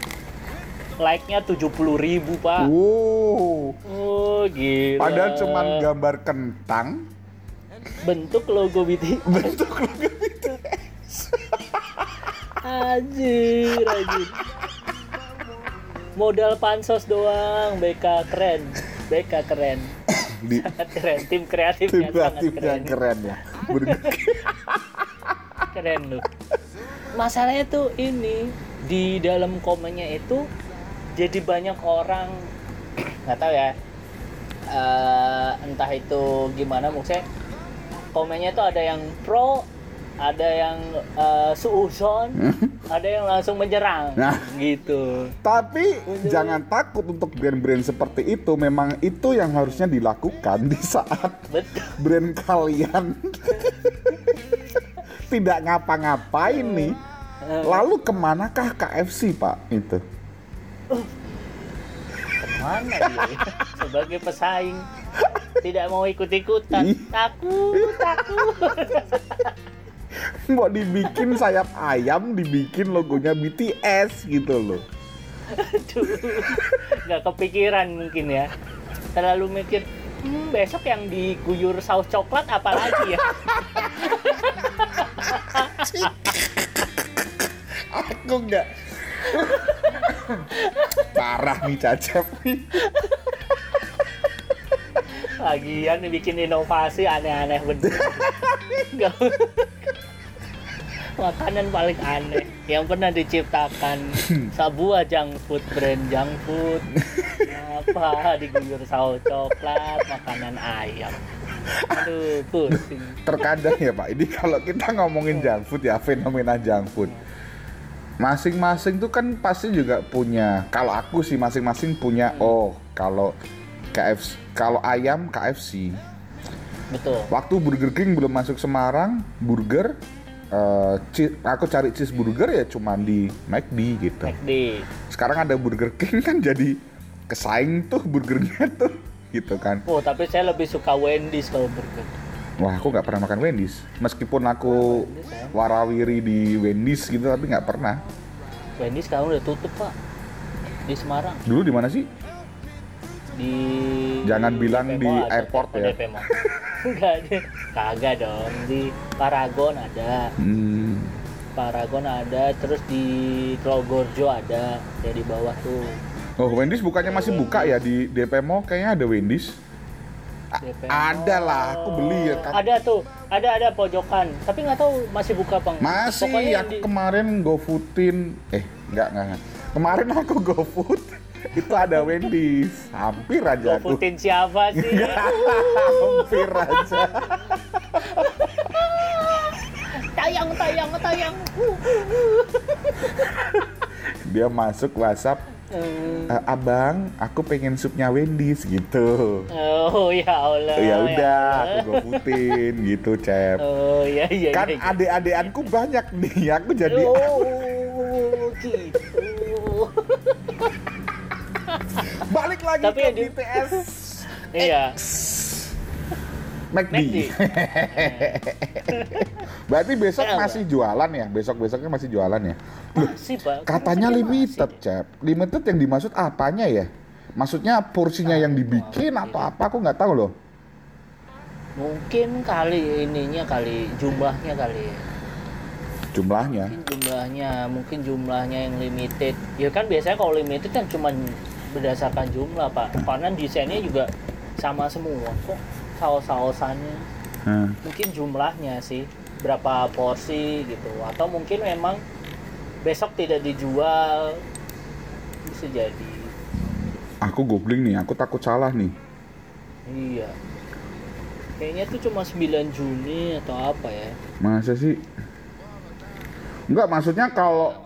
[SPEAKER 1] Like-nya 70 ribu pak.
[SPEAKER 2] Wow.
[SPEAKER 1] oh gila.
[SPEAKER 2] Padahal cuman gambar kentang,
[SPEAKER 1] bentuk logo BTS
[SPEAKER 2] bentuk logo BTS.
[SPEAKER 1] anjir anjir. Modal pansos doang. BK keren. BK keren.
[SPEAKER 2] Di
[SPEAKER 1] sangat keren. Tim kreatifnya
[SPEAKER 2] tim
[SPEAKER 1] sangat
[SPEAKER 2] kreatif
[SPEAKER 1] keren
[SPEAKER 2] yang keren. ya.
[SPEAKER 1] Keren loh. Masalahnya tuh ini di dalam komennya itu jadi banyak orang nggak tahu ya eh, entah itu gimana maksudnya komennya tuh ada yang pro ada yang eh, suuzon ada yang langsung menyerang
[SPEAKER 2] Nah.
[SPEAKER 1] gitu
[SPEAKER 2] Tapi jangan takut untuk brand-brand seperti itu. Memang itu yang harusnya dilakukan di saat
[SPEAKER 1] betul
[SPEAKER 2] brand kalian tidak ngapa-ngapain nih. Lalu ke manakah KFC Pak itu?
[SPEAKER 1] Mana dia sebagai pesaing tidak mau ikut-ikutan takut takut
[SPEAKER 2] Mau dibikin sayap ayam, dibikin logonya BTS gitu loh.
[SPEAKER 1] Aduh, nggak kepikiran mungkin ya. Terlalu mikir, hmm, besok yang diguyur saus coklat apa lagi ya?
[SPEAKER 2] Aku nggak. Parah nih Cacep nih.
[SPEAKER 1] Lagian bikin inovasi aneh-aneh bener. Makanan paling aneh yang pernah diciptakan sebuah junk food brand junk food apa diguyur saus coklat makanan ayam aduh pusing
[SPEAKER 2] Terkadang ya Pak, ini kalau kita ngomongin junk food ya fenomena junk food. Masing-masing tuh kan pasti juga punya. Kalau aku sih masing-masing punya. Oh, kalau KFC, kalau ayam KFC.
[SPEAKER 1] betul
[SPEAKER 2] Waktu Burger King belum masuk Semarang, burger chi- aku cari cheeseburger ya cuman di McD gitu.
[SPEAKER 1] McD
[SPEAKER 2] Sekarang ada Burger King kan jadi kesaing tuh burgernya tuh gitu kan.
[SPEAKER 1] oh tapi saya lebih suka Wendy's kalau burger
[SPEAKER 2] Wah, aku nggak pernah makan Wendy's. Meskipun aku
[SPEAKER 1] Wendy's ya
[SPEAKER 2] warawiri di Wendy's gitu, tapi nggak pernah.
[SPEAKER 1] Wendy's sekarang udah tutup pak di Semarang
[SPEAKER 2] Dulu di mana sih?
[SPEAKER 1] di
[SPEAKER 2] Jangan bilang
[SPEAKER 1] DP
[SPEAKER 2] di
[SPEAKER 1] Mall ada.
[SPEAKER 2] airport
[SPEAKER 1] Oh,
[SPEAKER 2] ya.
[SPEAKER 1] DP. Enggak kagak dong di Paragon ada
[SPEAKER 2] Hmm,
[SPEAKER 1] Paragon ada terus di Trogorjo ada ya di bawah tuh
[SPEAKER 2] Oh, Wendy's bukannya masih buka ya di DP Mall? Kayaknya ada Wendy's.
[SPEAKER 1] DP
[SPEAKER 2] ada lah, aku beli ya. Ka-
[SPEAKER 1] ada tuh ada ada pojokan tapi nggak tahu masih buka apa enggak.
[SPEAKER 2] Masih,
[SPEAKER 1] Pokoknya
[SPEAKER 2] aku
[SPEAKER 1] di-
[SPEAKER 2] kemarin GoFoodin. Eh, enggak, enggak. Kemarin aku GoFood, itu ada Wendy's. Hampir aja aku.
[SPEAKER 1] GoFoodin siapa sih
[SPEAKER 2] Hampir aja.
[SPEAKER 1] tayang tayang tayang
[SPEAKER 2] Dia masuk WhatsApp,
[SPEAKER 1] Hmm.
[SPEAKER 2] "Eh, abang, aku pengen supnya Wendy's gitu.
[SPEAKER 1] oh ya Allah
[SPEAKER 2] ya udah,
[SPEAKER 1] Allah.
[SPEAKER 2] aku GoFoodin gitu, Cep.
[SPEAKER 1] oh iya iya
[SPEAKER 2] Kan
[SPEAKER 1] iya.
[SPEAKER 2] adik-adikanku banyak nih, aku jadi
[SPEAKER 1] Oh, gitu.
[SPEAKER 2] balik lagi
[SPEAKER 1] Tapi
[SPEAKER 2] ke
[SPEAKER 1] di-
[SPEAKER 2] BTS
[SPEAKER 1] Iya.
[SPEAKER 2] McD.
[SPEAKER 1] McD.
[SPEAKER 2] Berarti besok
[SPEAKER 1] Kenapa?
[SPEAKER 2] masih jualan ya? Besok-besoknya masih jualan ya?
[SPEAKER 1] Masih, Pak.
[SPEAKER 2] Katanya limited,
[SPEAKER 1] masih.
[SPEAKER 2] Cep. Limited yang dimaksud apanya ya? Maksudnya porsinya yang dibikin atau apa? Aku nggak tahu loh.
[SPEAKER 1] Mungkin kali ininya kali jumlahnya kali ya.
[SPEAKER 2] Jumlahnya.
[SPEAKER 1] Mungkin jumlahnya, mungkin jumlahnya yang limited. Ya kan biasanya kalau limited kan cuma berdasarkan jumlah, Pak. Karena desainnya juga sama semua kok. Saus-sausannya.
[SPEAKER 2] Hmm.
[SPEAKER 1] Mungkin jumlahnya sih berapa porsi gitu atau mungkin memang besok tidak dijual bisa jadi
[SPEAKER 2] Aku googling nih, aku takut salah nih.
[SPEAKER 1] Iya. Kayaknya tuh cuma 9 Juni atau apa ya?
[SPEAKER 2] Masa sih? Enggak, maksudnya kalau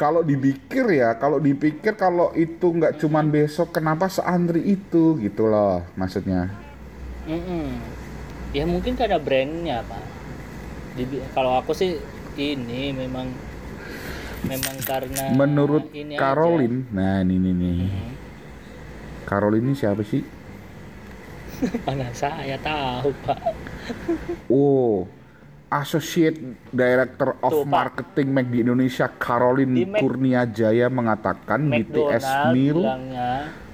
[SPEAKER 2] kalau dipikir ya, kalau dipikir kalau itu nggak cuman besok, kenapa seantri itu gitu loh maksudnya.
[SPEAKER 1] Mm-mm. Ya mungkin karena brandnya pak. Dibi- kalau aku sih ini memang memang karena
[SPEAKER 2] Menurut
[SPEAKER 1] ini
[SPEAKER 2] Caroline, nah ini nih nih.
[SPEAKER 1] aja.
[SPEAKER 2] Caroline ini siapa sih?
[SPEAKER 1] Hmm, mana saya tahu pak.
[SPEAKER 2] Oh, Associate Director of
[SPEAKER 1] Tuh.
[SPEAKER 2] Marketing McD Indonesia Caroline
[SPEAKER 1] Di Mac-
[SPEAKER 2] Kurnia Jaya mengatakan BTS
[SPEAKER 1] McDonald
[SPEAKER 2] meal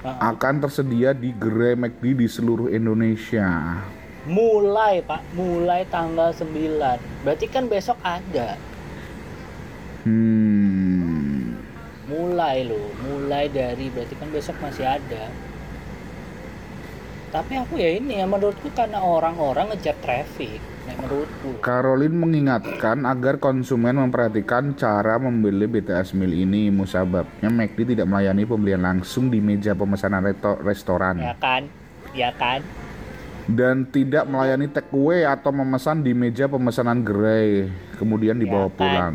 [SPEAKER 2] akan tersedia di gerai McD di seluruh Indonesia.
[SPEAKER 1] mulai pak. Mulai tanggal 9 berarti kan besok ada.
[SPEAKER 2] Hmm.
[SPEAKER 1] mulai loh. Mulai dari berarti kan besok masih ada tapi aku ya ini ya menurutku karena orang-orang ngejar traffic nah, menurutku
[SPEAKER 2] Caroline mengingatkan agar konsumen memperhatikan cara membeli BTS meal ini. Musababnya McD tidak melayani pembelian langsung di meja pemesanan reto- restoran
[SPEAKER 1] ya kan ya kan
[SPEAKER 2] dan tidak melayani take away atau memesan di meja pemesanan gerai kemudian dibawa
[SPEAKER 1] Ya kan?
[SPEAKER 2] pulang.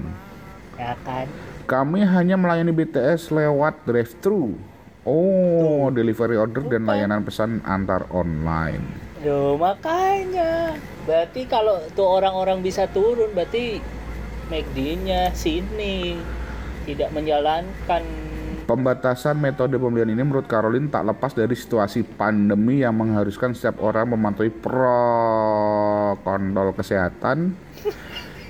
[SPEAKER 1] ya kan
[SPEAKER 2] Kami hanya melayani BTS lewat drive-thru. Oh, delivery order dan layanan pesan antar online.
[SPEAKER 1] Loh makanya. Berarti kalau tuh orang-orang bisa turun berarti McD-nya sini. Tidak menjalankan.
[SPEAKER 2] Pembatasan metode pembelian ini menurut Caroline tak lepas dari situasi pandemi yang mengharuskan setiap orang mematuhi protokol kesehatan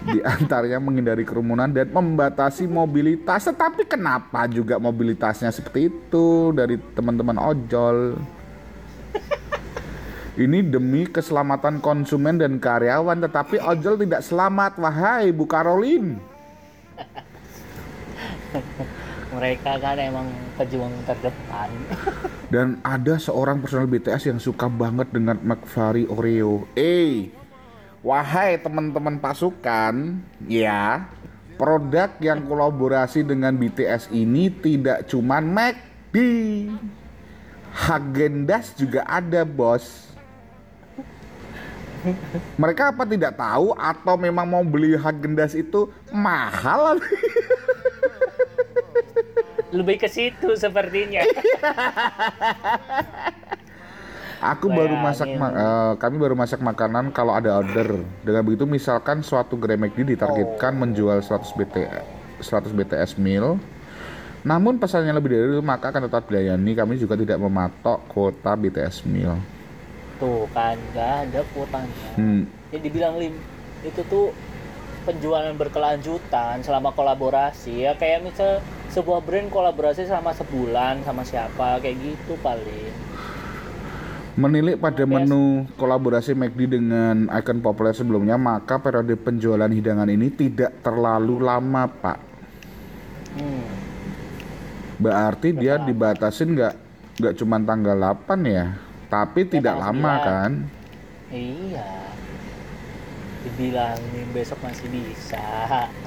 [SPEAKER 2] di antaranya menghindari kerumunan dan membatasi mobilitas. Tetapi kenapa juga mobilitasnya seperti itu dari teman-teman ojol? Ini demi keselamatan konsumen dan karyawan, tetapi ojol tidak selamat. Wahai Bu Caroline.
[SPEAKER 1] mereka kan emang pejuang terdepan
[SPEAKER 2] Dan ada seorang personel BTS yang suka banget dengan McFlurry Oreo. Eh, wahai teman-teman pasukan, ya, produk yang kolaborasi dengan BTS ini tidak cuman McD. Hagendas juga ada, bos. Mereka apa tidak tahu atau memang mau beli Hagendas itu mahal?
[SPEAKER 1] lebih ke situ sepertinya
[SPEAKER 2] Aku baru
[SPEAKER 1] Bayangin.
[SPEAKER 2] masak ma- eh, kami baru masak makanan kalau ada order. Dengan begitu misalkan suatu gerai McD ditargetkan menjual 100 BTS 100 BTS meal. Namun pesannya lebih dari itu maka akan tetap dilayani. Kami juga tidak mematok kuota BTS meal.
[SPEAKER 1] tuh kan nggak ada kuotanya
[SPEAKER 2] Hmm.
[SPEAKER 1] ya dibilang lim itu tuh penjualan berkelanjutan selama kolaborasi ya kayak misal sebuah brand kolaborasi selama sebulan sama siapa kayak gitu paling
[SPEAKER 2] Menilik pada menu kolaborasi McD dengan ikon populer sebelumnya, maka periode penjualan hidangan ini tidak terlalu lama, Pak.
[SPEAKER 1] hmm.
[SPEAKER 2] Berarti dia dibatasin nggak nggak cuma tanggal 8 ya, tapi tidak
[SPEAKER 1] tanggal
[SPEAKER 2] lama
[SPEAKER 1] 9.
[SPEAKER 2] kan?
[SPEAKER 1] iya dibilangin besok masih bisa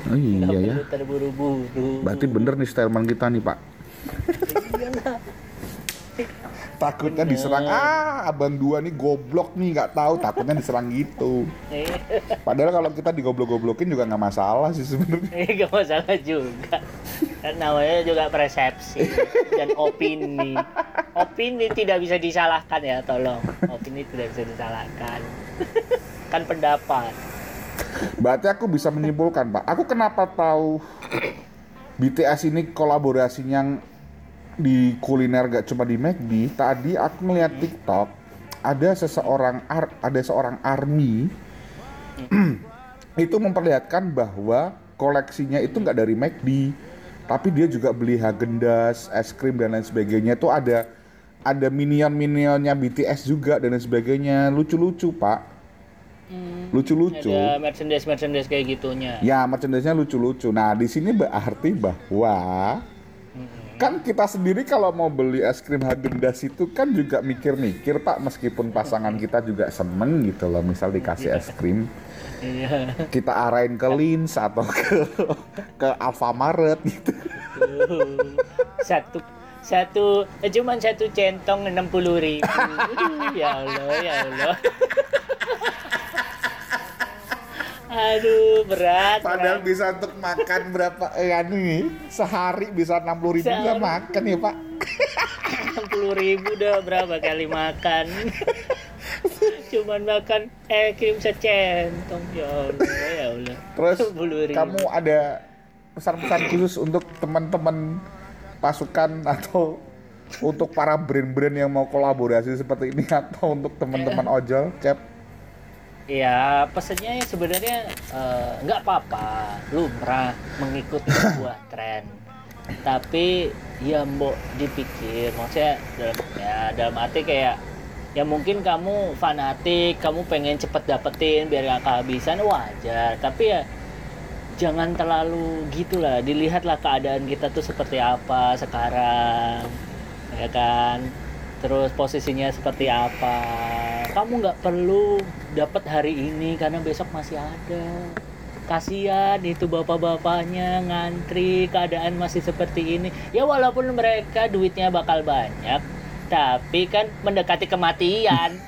[SPEAKER 2] Oh iya ya.
[SPEAKER 1] terburu-buru
[SPEAKER 2] Berarti bener nih stylman kita nih Pak.
[SPEAKER 1] Iyalah.
[SPEAKER 2] Takutnya diserang ah abang dua nih goblok nih nggak tahu takutnya diserang gitu. Padahal kalau kita digoblok-goblokin juga nggak masalah sih sebenarnya.
[SPEAKER 1] Eh, gak masalah juga. Kan namanya juga persepsi dan opini. Opini tidak bisa disalahkan ya, tolong. Opini tidak bisa disalahkan. kan pendapat.
[SPEAKER 2] Berarti aku bisa menyimpulkan Pak. Aku kenapa tahu BTS ini kolaborasinya di kuliner gak cuma di McD. Tadi aku ngeliat TikTok ada seseorang ar- ada seorang army itu memperlihatkan bahwa koleksinya itu nggak dari McD tapi dia juga beli Hagendas, es krim dan lain sebagainya. Itu ada ada minion-minionnya BTS juga dan lain sebagainya. Lucu-lucu pak. Lucu-lucu.
[SPEAKER 1] Ada merchandise merchandise kayak gitunya.
[SPEAKER 2] ya merchandise-nya lucu-lucu. Nah di sini berarti bahwa kan kita sendiri kalau mau beli es krim Hagendas itu kan juga mikir-mikir pak meskipun pasangan kita juga seneng gitu loh misal dikasih es krim
[SPEAKER 1] Iya.
[SPEAKER 2] kita arahin ke Lins atau ke ke Alfamaret gitu.
[SPEAKER 1] satu satu eh, cuman satu centong enam puluh ribu ya Allah ya Allah aduh berat
[SPEAKER 2] Padahal bisa untuk makan berapa eh ya nih sehari bisa 60 ribu bisa
[SPEAKER 1] Sehari.
[SPEAKER 2] makan ya pak.
[SPEAKER 1] enam puluh ribu udah berapa kali makan cuman makan eh krim secentong ya Allah ya Allah
[SPEAKER 2] Terus
[SPEAKER 1] 60.000.
[SPEAKER 2] kamu ada pesan-pesan khusus untuk teman-teman pasukan atau untuk para brand-brand yang mau kolaborasi seperti ini atau untuk teman-teman ojol, Cep?
[SPEAKER 1] Ya pesannya ya sebenarnya eh, nggak apa-apa. Lumrah mengikuti sebuah tren. Tapi ya mbok dipikir maksudnya dalam, ya dalam arti kayak ya mungkin kamu fanatik kamu pengen cepet dapetin biar gak kehabisan wajar. Tapi ya jangan terlalu gitulah. Dilihatlah keadaan kita tuh seperti apa sekarang ya kan terus posisinya seperti apa? Kamu nggak perlu dapat hari ini karena besok masih ada. Kasihan itu bapak-bapaknya ngantri keadaan masih seperti ini. Ya walaupun mereka duitnya bakal banyak tapi kan mendekati kematian.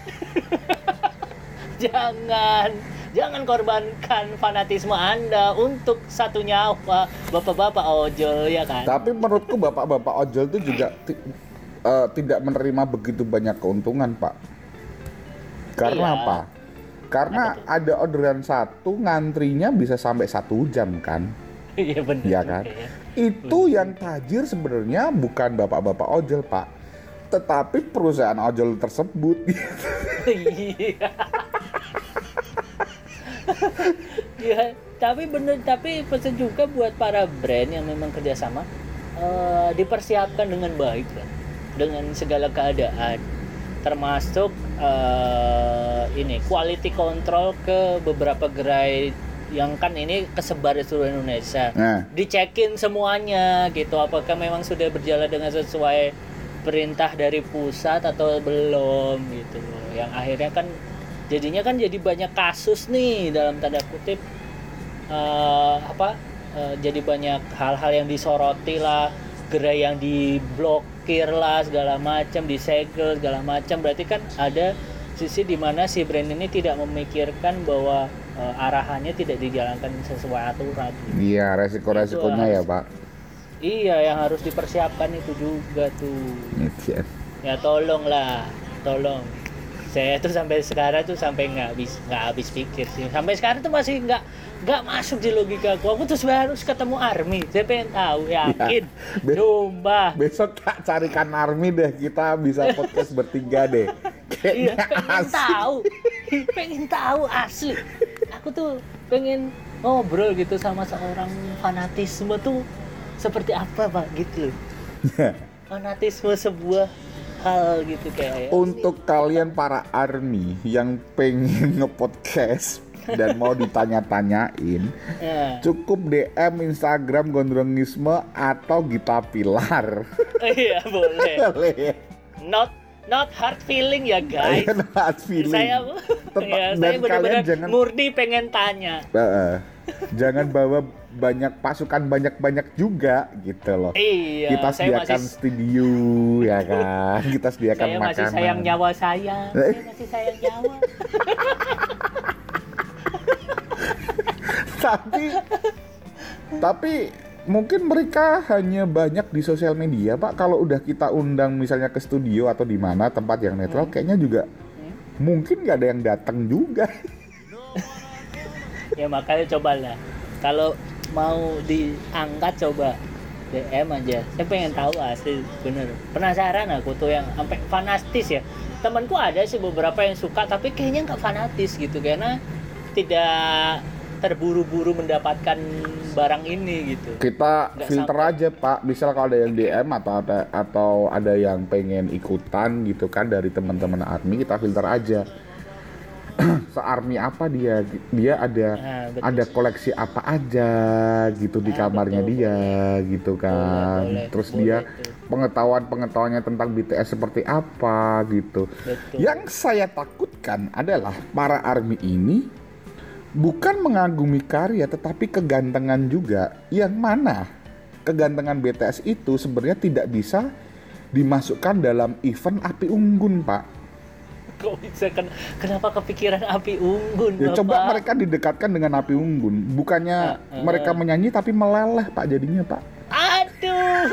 [SPEAKER 1] Jangan jangan korbankan fanatisme anda untuk satu nyawa bapak-bapak ojol ya kan?
[SPEAKER 2] Tapi menurutku bapak-bapak ojol itu juga eh, tidak menerima begitu banyak keuntungan, Pak. Karena
[SPEAKER 1] Iya.
[SPEAKER 2] apa? Karena ada orderan satu ngantrinya bisa sampai satu jam kan?
[SPEAKER 1] iya benar
[SPEAKER 2] Iya
[SPEAKER 1] juga
[SPEAKER 2] kan?
[SPEAKER 1] ya.
[SPEAKER 2] Itu yang tajir sebenarnya bukan bapak-bapak ojol, Pak. Tetapi perusahaan ojol tersebut.
[SPEAKER 1] Iya. ya, tapi bener tapi pesan juga buat para brand yang memang kerjasama eh, dipersiapkan dengan baik kan, dengan segala keadaan, termasuk eh, ini quality control ke beberapa gerai yang kan ini kesebar di seluruh Indonesia.
[SPEAKER 2] Nah,
[SPEAKER 1] dicekin semuanya gitu apakah memang sudah berjalan dengan sesuai perintah dari pusat atau belum gitu. Yang akhirnya kan jadinya kan jadi banyak kasus nih dalam tanda kutip eh, apa eh, jadi banyak hal-hal yang disoroti lah gerai yang diblokir lah segala macam disegel segala macam berarti kan ada sisi di mana si brand ini tidak memikirkan bahwa eh, arahannya tidak dijalankan sesuai aturan gitu.
[SPEAKER 2] iya resiko-resikonya ya, Pak.
[SPEAKER 1] Iya, yang harus dipersiapkan itu juga tuh. Ya tolong lah, tolong. Saya tuh sampai sekarang tuh sampai nggak habis nggak habis pikir sih. Sampai sekarang tuh masih nggak nggak masuk di logika aku. Aku tuh sebenarnya harus ketemu Army. Saya pengen tahu, yakin.
[SPEAKER 2] Be-
[SPEAKER 1] Coba.
[SPEAKER 2] Besok tak carikan army deh, kita bisa podcast bertiga deh.
[SPEAKER 1] Iya,
[SPEAKER 2] Kayaknya
[SPEAKER 1] pengen
[SPEAKER 2] asik.
[SPEAKER 1] tahu. pengen tahu asli. Aku tuh pengen ngobrol gitu sama seorang fanatisme tuh seperti apa, Pak, gitu loh. Fanatisme sebuah hal gitu kayak ya.
[SPEAKER 2] Untuk kalian para army yang pengen ngepodcast dan mau ditanya-tanyain,
[SPEAKER 1] Ya.
[SPEAKER 2] cukup DM Instagram Gondrongisme atau Gita Pilar.
[SPEAKER 1] iya boleh.
[SPEAKER 2] Boleh ya?
[SPEAKER 1] Not not hard feeling ya guys.
[SPEAKER 2] Kalian hard feeling.
[SPEAKER 1] Saya
[SPEAKER 2] Tetap-
[SPEAKER 1] ya, saya benar-benar
[SPEAKER 2] jangan-
[SPEAKER 1] murni pengen tanya.
[SPEAKER 2] Heeh. jangan bawa banyak pasukan banyak-banyak juga gitu loh.
[SPEAKER 1] Iya,
[SPEAKER 2] Kita
[SPEAKER 1] saya
[SPEAKER 2] sediakan
[SPEAKER 1] masih
[SPEAKER 2] studio ya kan. Kita sediakan
[SPEAKER 1] saya
[SPEAKER 2] makanan.
[SPEAKER 1] masih sayang nyawa saya. Saya masih sayang nyawa.
[SPEAKER 2] tapi tapi mungkin mereka hanya banyak di sosial media pak kalau udah kita undang misalnya ke studio atau di mana tempat yang netral kayaknya juga mungkin nggak ada yang datang juga
[SPEAKER 1] ya makanya cobalah. Kalau mau diangkat coba DM aja. Saya pengen tahu asli bener. Penasaran aku tuh yang sampai fanatis ya. Temanku ada sih beberapa yang suka tapi kayaknya nggak fanatis gitu karena tidak terburu-buru mendapatkan barang ini gitu.
[SPEAKER 2] kita
[SPEAKER 1] Nggak
[SPEAKER 2] filter
[SPEAKER 1] sampai.
[SPEAKER 2] aja pak misal kalau ada yang DM atau ada atau ada yang pengen ikutan gitu kan dari teman-teman army kita filter aja searmy apa dia? Dia ada
[SPEAKER 1] Nah, betul.
[SPEAKER 2] ada koleksi apa aja gitu di
[SPEAKER 1] Ah,
[SPEAKER 2] kamarnya
[SPEAKER 1] betul,
[SPEAKER 2] dia gitu kan.
[SPEAKER 1] boleh,
[SPEAKER 2] terus
[SPEAKER 1] boleh
[SPEAKER 2] dia pengetahuan pengetahuannya tentang BTS seperti apa gitu.
[SPEAKER 1] Betul.
[SPEAKER 2] yang saya takutkan adalah para army ini bukan mengagumi karya tetapi kegantengan juga. Yang mana kegantengan BTS itu sebenarnya tidak bisa dimasukkan dalam event api unggun pak
[SPEAKER 1] Kok bisa ken- kenapa kepikiran api unggun?
[SPEAKER 2] ya
[SPEAKER 1] Bapak?
[SPEAKER 2] coba mereka didekatkan dengan api unggun bukannya
[SPEAKER 1] Ah, ah.
[SPEAKER 2] mereka menyanyi tapi meleleh pak jadinya pak
[SPEAKER 1] Aduh,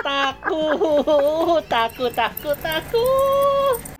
[SPEAKER 1] takut, takut, takut, takut.